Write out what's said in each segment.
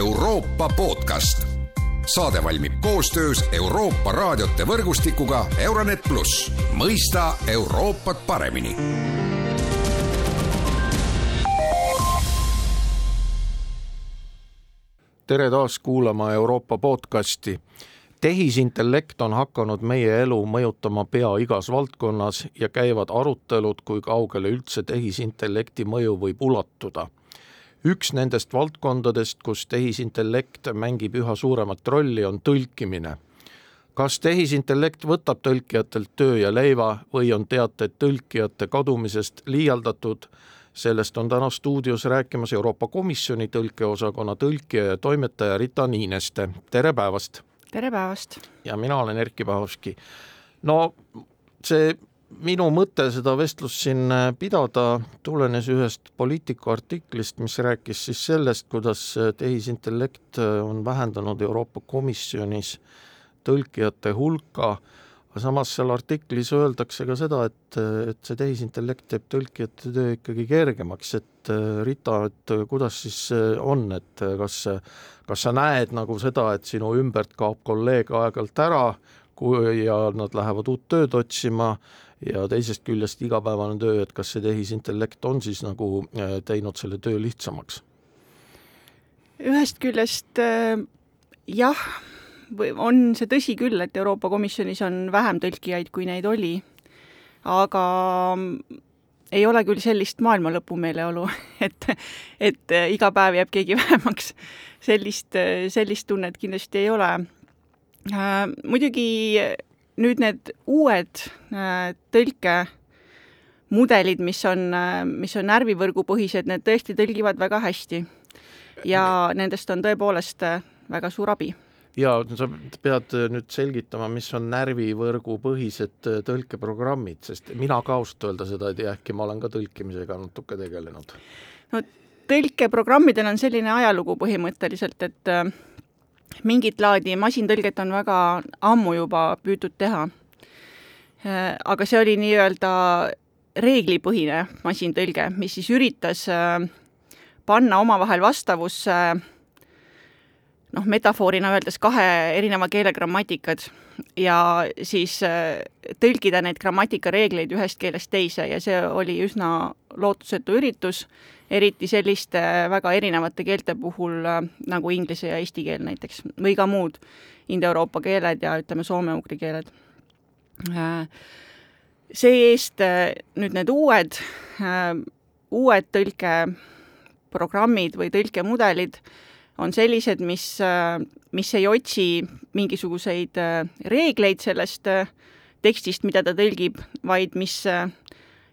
Euroopa podcast. saade valmib koostöös Euroopa raadiote võrgustikuga Euronet pluss, mõista Euroopat paremini tere taas kuulama Euroopa podcasti. tehisintellekt on hakanud meie elu mõjutama pea igas valdkonnas ja käivad arutelud, kui kaugele üldse tehisintellekti mõju võib ulatuda. Üks nendest valdkondadest, kus tehisintellekt mängib üha suuremat rolli, on tõlkimine kas tehisintellekt võtab tõlkijatelt töö ja leiva või on teated tõlkijate kadumisest liialdatud sellest on täna stuudios rääkimas Euroopa Komisjoni tõlkeosakonna tõlkija ja toimetaja Rita Niineste, tere päevast! tere päevast! ja mina olen Erkki Pahovski. no see minu mõte seda vestlust siin pidada tulenes ühest Politico artiklist, mis rääkis siis sellest, kuidas tehisintellekt on vähendanud Euroopa Komisjonis tõlkijate hulka aga samas seal artiklis öeldakse ka seda, et, et see tehisintellekt teeb tõlkijate töö ikkagi kergemaks, et Rita, et kuidas siis on, et kas, kas sa näed nagu seda, et sinu ümbert kaob kolleeg aeg-ajalt ära, kui ja nad lähevad uut tööd otsima ja teisest küljest igapäevane töö, et kas see tehisintellekt on siis nagu äh, teinud selle töö lihtsamaks? ühest küljest äh, jah või on see tõsi küll, et Euroopa Komisjonis on vähem tõlkijaid, kui neid oli, aga ei ole küll sellist maailma lõpu meeleolu, et, et iga päev jääb keegi vähemaks. sellist, sellist tunnet kindlasti ei ole äh,. muidugi nüüd need uued äh, tõlkemudelid, mis on, mis on närvivõrgupõhised, need tõesti tõlgivad väga hästi. ja nendest on tõepoolest väga suur abi ja sa pead äh, nüüd selgitama, mis on närvivõrgu põhised äh, tõlkeprogrammid, sest mina ka ausalt öelda seda ei tea, ehkki ma olen ka tõlkimisega natuke tegelenud. no tõlkeprogrammidel on selline ajalugu põhimõtteliselt, et äh, mingit laadi masintõlget on väga ammu juba püütud teha. aga see oli nii-öelda reeglipõhine masintõlge, mis siis üritas panna omavahel vastavusse äh, noh, metafoorina öeldes kahe erineva keele grammatikad ja siis äh, tõlkida neid grammatikareegleid ühest keelest teise ja see oli üsna lootusetu üritus, eriti selliste väga erinevate keelte puhul äh, nagu inglise ja eesti keel näiteks või ka muud indoeuroopa keeled ja ütleme, soome-ugri keeled. Äh, see-eest nüüd need uued, uued tõlkeprogrammid või tõlkemudelid on sellised, mis, mis ei otsi mingisuguseid äh, reegleid sellest äh, tekstist, mida ta tõlgib, vaid mis äh,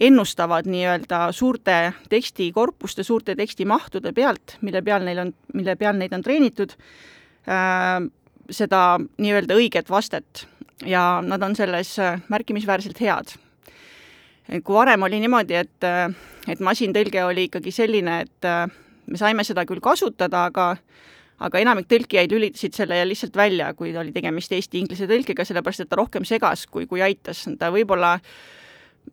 ennustavad nii-öelda suurte tekstikorpuste, suurte tekstimahtude pealt, mille peal neil on, mille peal neid on treenitud, seda nii-öelda õiget vastet ja nad on selles märkimisväärselt head. kui varem oli niimoodi, et, et masintõlge oli ikkagi selline, et me saime seda küll kasutada, aga aga enamik tõlkijaid lülitasid selle lihtsalt välja, kui oli tegemist eesti-inglise tõlkega, sellepärast et ta rohkem segas, kui, kui aitas. ta võib-olla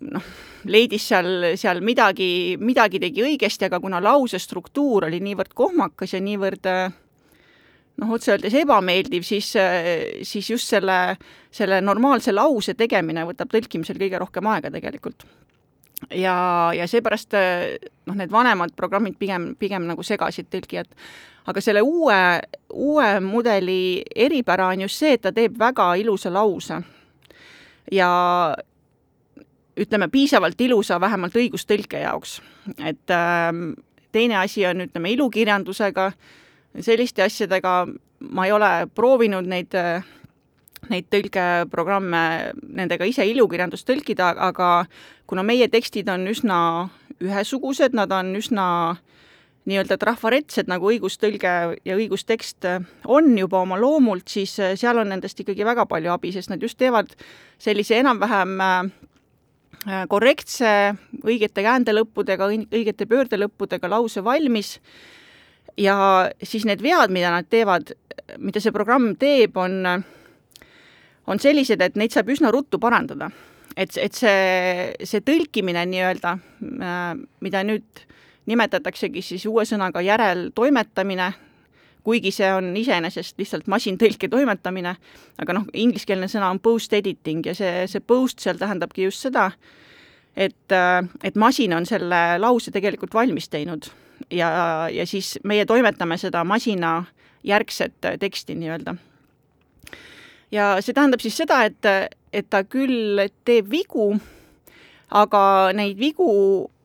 noh, leidis seal, seal midagi, midagi tegi õigesti, aga kuna lause struktuur oli niivõrd kohmakas ja niivõrd noh, otse öeldes ebameeldiv, siis, siis just selle, selle normaalse lause tegemine võtab tõlkimisel kõige rohkem aega tegelikult ja, ja seepärast noh, need vanemad programmid pigem, pigem nagu segasid tõlkijat. aga selle uue, uue mudeli eripära on just see, et ta teeb väga ilusa lause. ja ütleme, piisavalt ilusa vähemalt õigustõlke jaoks. et äh, teine asi on, ütleme, ilukirjandusega, selliste asjadega ma ei ole proovinud neid äh, neid tõlkeprogramme, nendega ise ilukirjandust tõlkida, aga kuna meie tekstid on üsna ühesugused, nad on üsna nii-öelda trafaretsed, nagu õigustõlge ja õigustekst on juba oma loomult, siis seal on nendest ikkagi väga palju abi, sest nad just teevad sellise enam-vähem äh, korrektse, õigete käändelõppudega, õigete pöördelõppudega lause valmis. Ja siis need vead, mida nad teevad, mida see programm teeb, on on sellised, et neid saab üsna ruttu parandada. et, et see, see tõlkimine nii-öelda, äh, mida nüüd nimetataksegi siis uue sõnaga järeltoimetamine, kuigi see on iseenesest lihtsalt masintõlke toimetamine, aga noh, ingliskeelne sõna on post editing ja see, see post seal tähendabki just seda, et, et masin on selle lause tegelikult valmis teinud ja, ja siis meie toimetame seda masina järgset teksti nii-öelda. Ja see tähendab siis seda, et, et ta küll teeb vigu, aga neid vigu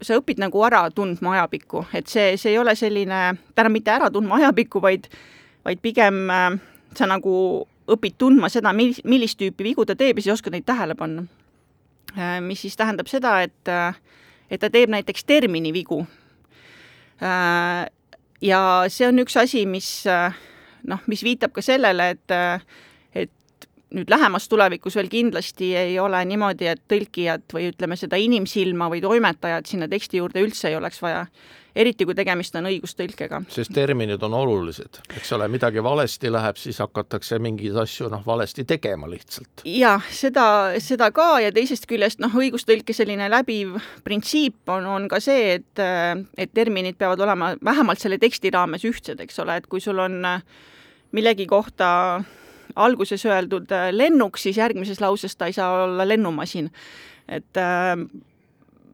sa õpid nagu ära tundma ajapikku, et see, see ei ole selline, tähendab mitte ära tundma ajapikku, vaid, vaid pigem äh, sa nagu õpid tundma seda, mil-, millist tüüpi vigu ta teeb ja siis oskad neid tähele panna äh,. mis siis tähendab seda, et, äh, et ta teeb näiteks termini vigu ja see on üks asi, mis noh, mis viitab ka sellele, et nüüd lähemas tulevikus veel kindlasti ei ole niimoodi, et tõlkijat või ütleme, seda inimsilma või toimetajat sinna teksti juurde üldse ei oleks vaja. eriti, kui tegemist on õigustõlkega. sest terminid on olulised, eks ole, midagi valesti läheb, siis hakatakse mingeid asju noh, valesti tegema lihtsalt. jah, seda, seda ka ja teisest küljest noh, õigustõlke selline läbiv printsiip on, on ka see, et, et terminid peavad olema vähemalt selle teksti raames ühtsed, eks ole, et kui sul on millegi kohta alguses öeldud äh, lennuk, siis järgmises lauses ta ei saa olla lennumasin. et äh,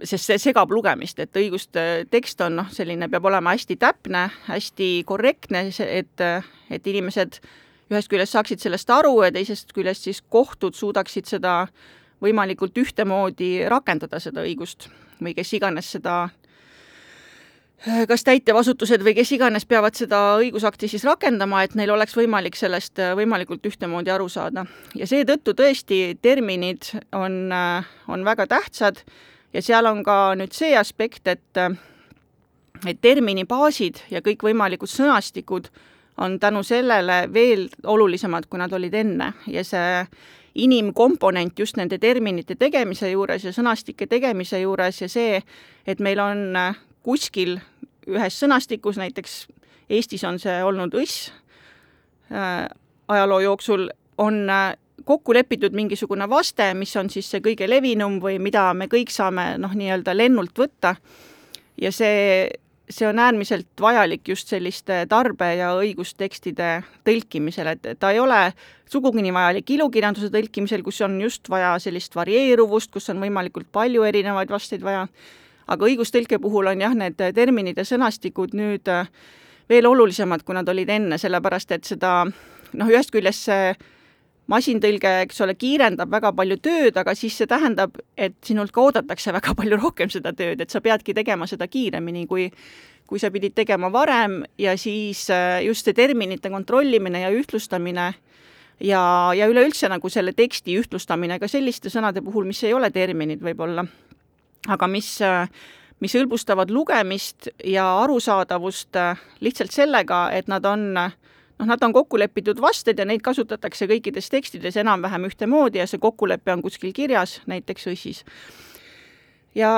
sest see segab lugemist, et õiguste tekst on noh, selline, peab olema hästi täpne, hästi korrektne, et, et inimesed ühest küljest saaksid sellest aru ja teisest küljest siis kohtud suudaksid seda võimalikult ühtemoodi rakendada, seda õigust või kes iganes seda Äh, kas täitevasutused või kes iganes peavad seda õigusakti siis rakendama, et neil oleks võimalik sellest äh, võimalikult ühtemoodi aru saada. ja seetõttu tõesti terminid on, äh, on väga tähtsad ja seal on ka nüüd see aspekt, et et termini baasid ja kõikvõimalikud sõnastikud on tänu sellele veel olulisemad, kui nad olid enne ja see inimkomponent just nende terminite tegemise juures ja sõnastike tegemise juures ja see, et meil on kuskil ühes sõnastikus, näiteks Eestis on see olnud õss äh,, ajaloo jooksul on äh, kokku lepitud mingisugune vaste, mis on siis see kõige levinum või mida me kõik saame noh, nii-öelda lennult võtta. Ja see, see on äärmiselt vajalik just selliste tarbe- ja õigustekstide tõlkimisel, et ta ei ole sugugi nii vajalik ilukirjanduse tõlkimisel, kus on just vaja sellist varieeruvust, kus on võimalikult palju erinevaid vasteid vaja aga õigustõlke puhul on jah, need terminid ja sõnastikud nüüd äh, veel olulisemad, kui nad olid enne, sellepärast et seda noh, ühest küljest see masintõlge, eks ole, kiirendab väga palju tööd, aga siis see tähendab, et sinult ka oodatakse väga palju rohkem seda tööd, et sa peadki tegema seda kiiremini, kui kui sa pidid tegema varem ja siis äh, just see terminite kontrollimine ja ühtlustamine ja, ja üleüldse nagu selle teksti ühtlustamine ka selliste sõnade puhul, mis ei ole terminid võib-olla aga mis, mis hõlbustavad lugemist ja arusaadavust lihtsalt sellega, et nad on noh, nad on kokku lepitud vasted ja neid kasutatakse kõikides tekstides enam-vähem ühtemoodi ja see kokkulepe on kuskil kirjas, näiteks õssis. ja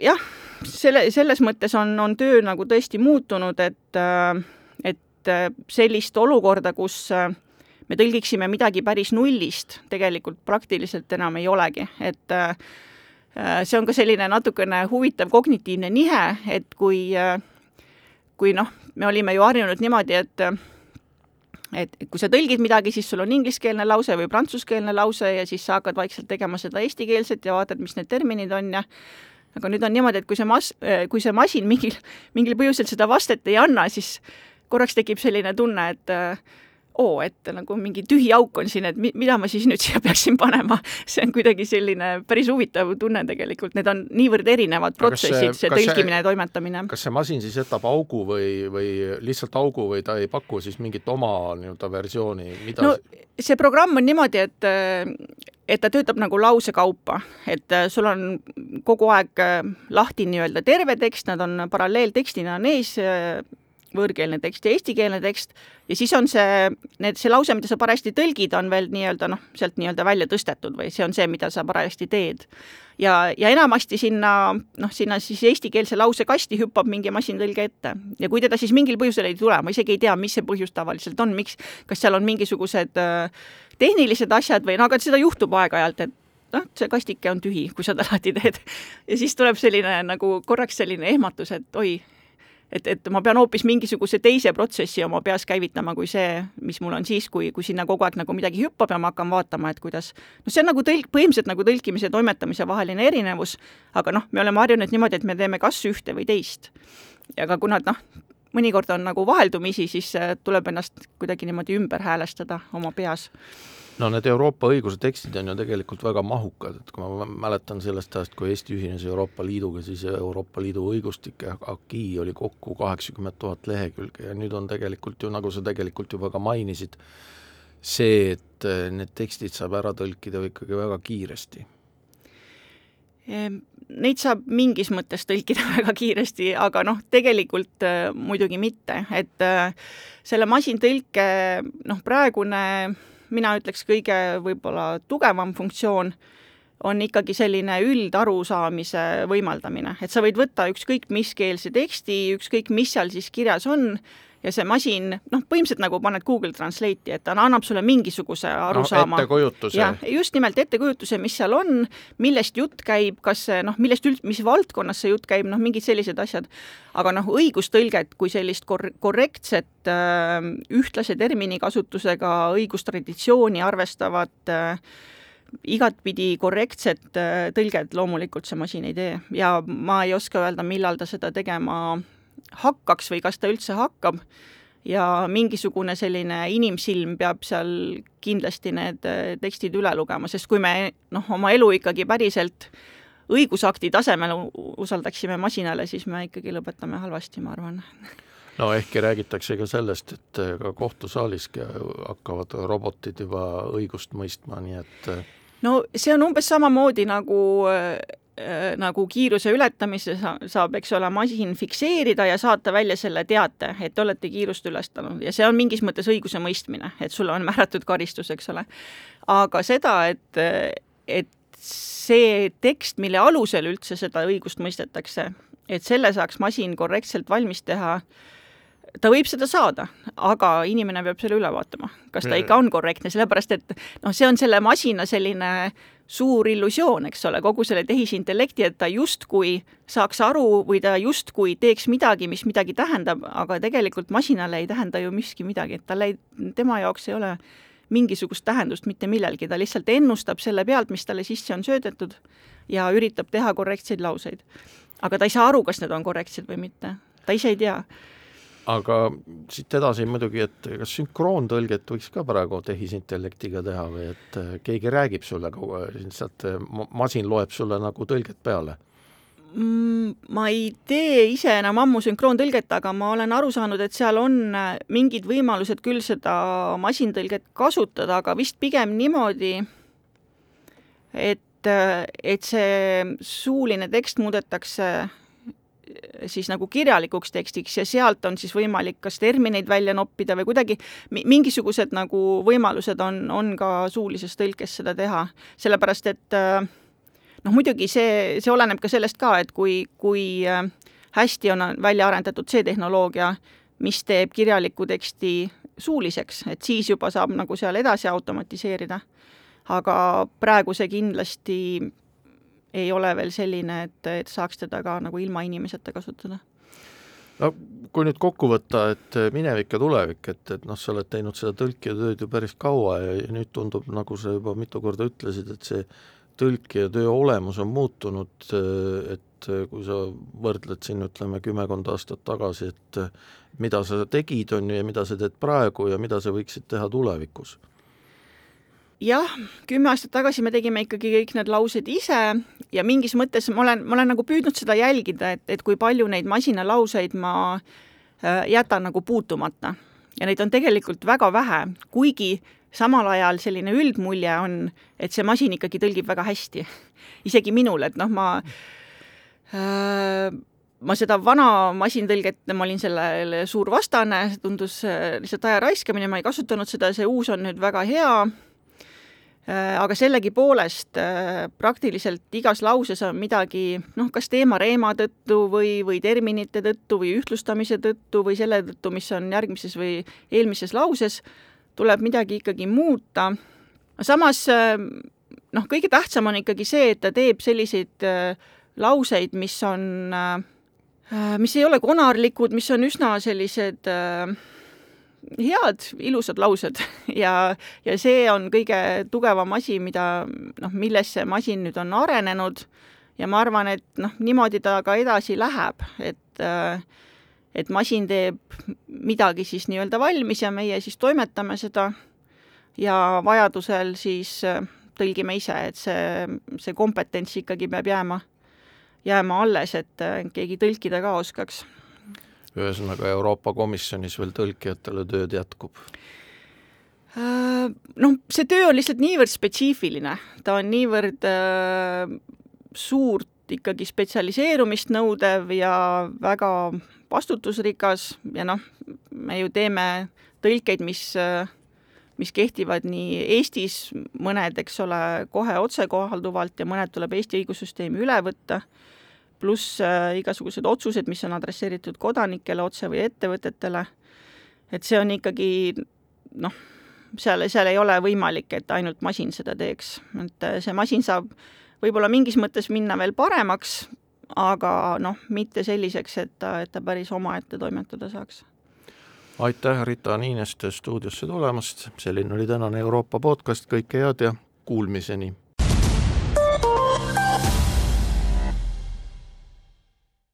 jah, selle, selles mõttes on, on töö nagu tõesti muutunud, et, et sellist olukorda, kus me tõlgiksime midagi päris nullist, tegelikult praktiliselt enam ei olegi, et Äh, see on ka selline natukene huvitav kognitiivne nihe, et kui, äh, kui noh, me olime ju harjunud niimoodi, et et kui sa tõlgid midagi, siis sul on ingliskeelne lause või prantsuskeelne lause ja siis sa hakkad vaikselt tegema seda eestikeelset ja vaatad, mis need terminid on ja aga nüüd on niimoodi, et kui see mas-, kui see masin mingil, mingil põhjusel seda vastet ei anna, siis korraks tekib selline tunne, et äh, oo, et nagu mingi tühi auk on siin, et mi-, mida ma siis nüüd siia peaksin panema. see on kuidagi selline päris huvitav tunne tegelikult, need on niivõrd erinevad protsessid, see, see tõlkimine ja toimetamine. kas see masin siis jätab augu või, või lihtsalt augu või ta ei paku siis mingit oma nii-öelda versiooni, mida no see programm on niimoodi, et et ta töötab nagu lause kaupa, et sul on kogu aeg lahti nii-öelda terve tekst, nad on paralleeltekstina on ees võõrkeelne tekst ja eestikeelne tekst ja siis on see, need, see lause, mida sa parajasti tõlgid, on veel nii-öelda noh, sealt nii-öelda välja tõstetud või see on see, mida sa parajasti teed. ja, ja enamasti sinna noh, sinna siis eestikeelse lause kasti hüppab mingi masintõlge ette ja kui teda siis mingil põhjusel ei tule, ma isegi ei tea, mis see põhjus tavaliselt on, miks, kas seal on mingisugused äh, tehnilised asjad või no aga seda juhtub aeg-ajalt, et noh, see kastike on tühi, kui sa ta lahti teed. ja siis tuleb selline nagu korraks selline ehmatus, et oi, et, et ma pean hoopis mingisuguse teise protsessi oma peas käivitama kui see, mis mul on siis, kui, kui sinna kogu aeg nagu midagi hüppab ja ma hakkan vaatama, et kuidas noh, see on nagu tõlk, põhimõtteliselt nagu tõlkimise ja toimetamise vaheline erinevus, aga noh, me oleme harjunud niimoodi, et me teeme kas ühte või teist. aga kuna noh, mõnikord on nagu vaheldumisi, siis äh, tuleb ennast kuidagi niimoodi ümber häälestada oma peas no need Euroopa õiguse tekstid on ju tegelikult väga mahukad, et kui ma mäletan sellest ajast, kui Eesti ühines Euroopa Liiduga, siis Euroopa Liidu õigustik AKI oli kokku kaheksakümmend tuhat lehekülge ja nüüd on tegelikult ju, nagu sa tegelikult juba ka mainisid, see, et eh, need tekstid saab ära tõlkida ikkagi väga kiiresti. Ehm, neid saab mingis mõttes tõlkida väga kiiresti, aga noh, tegelikult äh, muidugi mitte, et äh, selle masintõlke noh, praegune mina ütleks, kõige võib-olla tugevam funktsioon on ikkagi selline üldarusaamise võimaldamine, et sa võid võtta ükskõik miskeelse teksti, ükskõik mis seal siis kirjas on, ja see masin, noh, põhimõtteliselt nagu paned Google Translate'i, et ta annab sulle mingisuguse arusaama no,. ettekujutuse. just nimelt ettekujutuse, mis seal on, millest jutt käib, kas see noh, millest üld-, mis valdkonnas see jutt käib, noh, mingid sellised asjad. aga noh, õigustõlget kui sellist kor-, korrektset äh, ühtlase terminikasutusega õigustraditsiooni arvestavat äh, igatpidi korrektset äh, tõlget loomulikult see masin ei tee ja ma ei oska öelda, millal ta seda tegema hakkaks või kas ta üldse hakkab ja mingisugune selline inimsilm peab seal kindlasti need äh, tekstid üle lugema, sest kui me noh, oma elu ikkagi päriselt õigusakti tasemel usaldaksime masinale, siis me ikkagi lõpetame halvasti, ma arvan. no ehkki räägitakse ka sellest, et äh, ka kohtusaaliski hakkavad robotid juba õigust mõistma, nii et äh, no see on umbes samamoodi nagu nagu kiiruse ületamise saab, eks ole, masin fikseerida ja saata välja selle teate, et te olete kiirust ületanud ja see on mingis mõttes õigusemõistmine, et sulle on määratud karistus, eks ole. aga seda, et, et see tekst, mille alusel üldse seda õigust mõistetakse, et selle saaks masin korrektselt valmis teha, ta võib seda saada, aga inimene peab selle üle vaatama, kas ta ikka on korrektne, sellepärast et noh, see on selle masina selline äh, suur illusioon, eks ole, kogu selle tehisintellekti, et ta justkui saaks aru või ta justkui teeks midagi, mis midagi tähendab, aga tegelikult masinale ei tähenda ju miski midagi, et talle ei, tema jaoks ei ole mingisugust tähendust mitte millelgi, ta lihtsalt ennustab selle pealt, mis talle sisse on söödetud ja üritab teha korrektseid lauseid. aga ta ei saa aru, kas need on korrektsed või mitte, ta ise ei tea aga siit edasi muidugi, et kas sünkroontõlget võiks ka praegu tehisintellektiga teha või et äh, keegi räägib sulle kogu aeg, lihtsalt äh, masin loeb sulle nagu tõlget peale? Mm, ma ei tee ise enam ammu sünkroontõlget, aga ma olen aru saanud, et seal on äh, mingid võimalused küll seda masintõlget kasutada, aga vist pigem niimoodi, et, et see suuline tekst muudetakse siis nagu kirjalikuks tekstiks ja sealt on siis võimalik kas termineid välja noppida või kuidagi mingisugused nagu võimalused on, on ka suulises tõlkes seda teha, sellepärast et äh, noh, muidugi see, see oleneb ka sellest ka, et kui, kui äh, hästi on välja arendatud see tehnoloogia, mis teeb kirjaliku teksti suuliseks, et siis juba saab nagu seal edasi automatiseerida. aga praegu see kindlasti ei ole veel selline, et, et saaks teda ka nagu ilma inimeseta kasutada? No kui nüüd kokku võtta, et minevik ja tulevik, et, et noh, sa oled teinud seda tõlkija tööd ju päris kaua ja, ja nüüd tundub, nagu sa juba mitu korda ütlesid, et see tõlkija töö olemus on muutunud, et kui sa võrdled siin ütleme kümmekond aastat tagasi, et mida sa tegid, on ju, ja mida sa teed praegu ja mida sa võiksid teha tulevikus jah, kümme aastat tagasi me tegime ikkagi kõik need laused ise ja mingis mõttes ma olen, ma olen nagu püüdnud seda jälgida, et, et kui palju neid masinalauseid ma äh, jätan nagu puutumata. ja neid on tegelikult väga vähe, kuigi samal ajal selline üldmulje on, et see masin ikkagi tõlgib väga hästi. isegi minul, et noh, ma äh, ma seda vana masintõlget, ma olin sellele suur vastane, see tundus äh, lihtsalt aja raiskamine, ma ei kasutanud seda, see uus on nüüd väga hea aga sellegipoolest äh, praktiliselt igas lauses on midagi noh, kas teema-reema tõttu või, või terminite tõttu või ühtlustamise tõttu või selle tõttu, mis on järgmises või eelmises lauses, tuleb midagi ikkagi muuta. samas äh, noh, kõige tähtsam on ikkagi see, et ta teeb selliseid lauseid, mis on mis ei ole konarlikud, mis on üsna sellised äh, head, ilusad laused. Ja, ja see on kõige tugevam asi, mida noh, milles see masin nüüd on arenenud. Ja ma arvan, et noh, niimoodi ta ka edasi läheb, et äh, et masin teeb midagi siis nii-öelda valmis ja meie siis toimetame seda. Ja vajadusel siis äh, tõlgime ise, et see, see kompetents ikkagi peab jääma, jääma alles, et äh, keegi tõlkida ka oskaks ühesõnaga Euroopa Komisjonis veel tõlkijatele tööd jätkub? Noh, see töö on lihtsalt niivõrd spetsiifiline, ta on niivõrd äh, suurt ikkagi spetsialiseerumist nõudev ja väga vastutusrikas ja noh, me ju teeme tõlkeid, mis äh, mis kehtivad nii Eestis, mõned, eks ole, kohe otsekohalduvalt ja mõned tuleb Eesti õigussüsteemi üle võtta pluss äh, igasugused otsused, mis on adresseeritud kodanikele otse või ettevõtetele, et see on ikkagi noh, seal, seal ei ole võimalik, et ainult masin seda teeks, et äh, see masin saab võib-olla mingis mõttes minna veel paremaks, aga noh, mitte selliseks, et ta, et ta päris omaette toimetada saaks. aitäh, Rita Niineste stuudiosse tulemast, selline oli tänane Euroopa podcast, kõike head ja kuulmiseni!